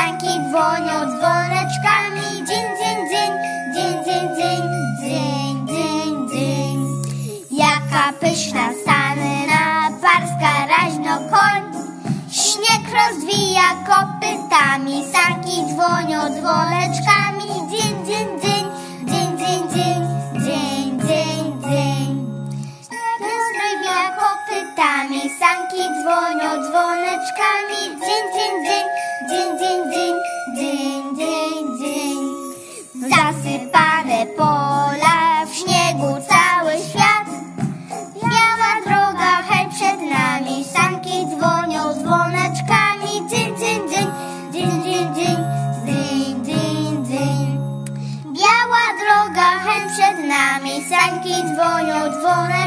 Dzbanki dzwonią dzwoneczkami. Dzień, dzień, dzień, dzień, dzień, dzień, dzień, dzień, dzień. Jaka pyszna sanna parska raźno koń. Śnieg rozwija kopytami. Sanki dzwonią dzwoneczkami. Pola, w śniegu cały świat. Biała droga, hej przed nami, sanki dzwonią dzwoneczkami. Dzień, dzień, dzień, dzień, dzień, dzień, dzień, dzień, dzień. Biała droga, hej przed nami, sanki dzwonią dzwoneczkami.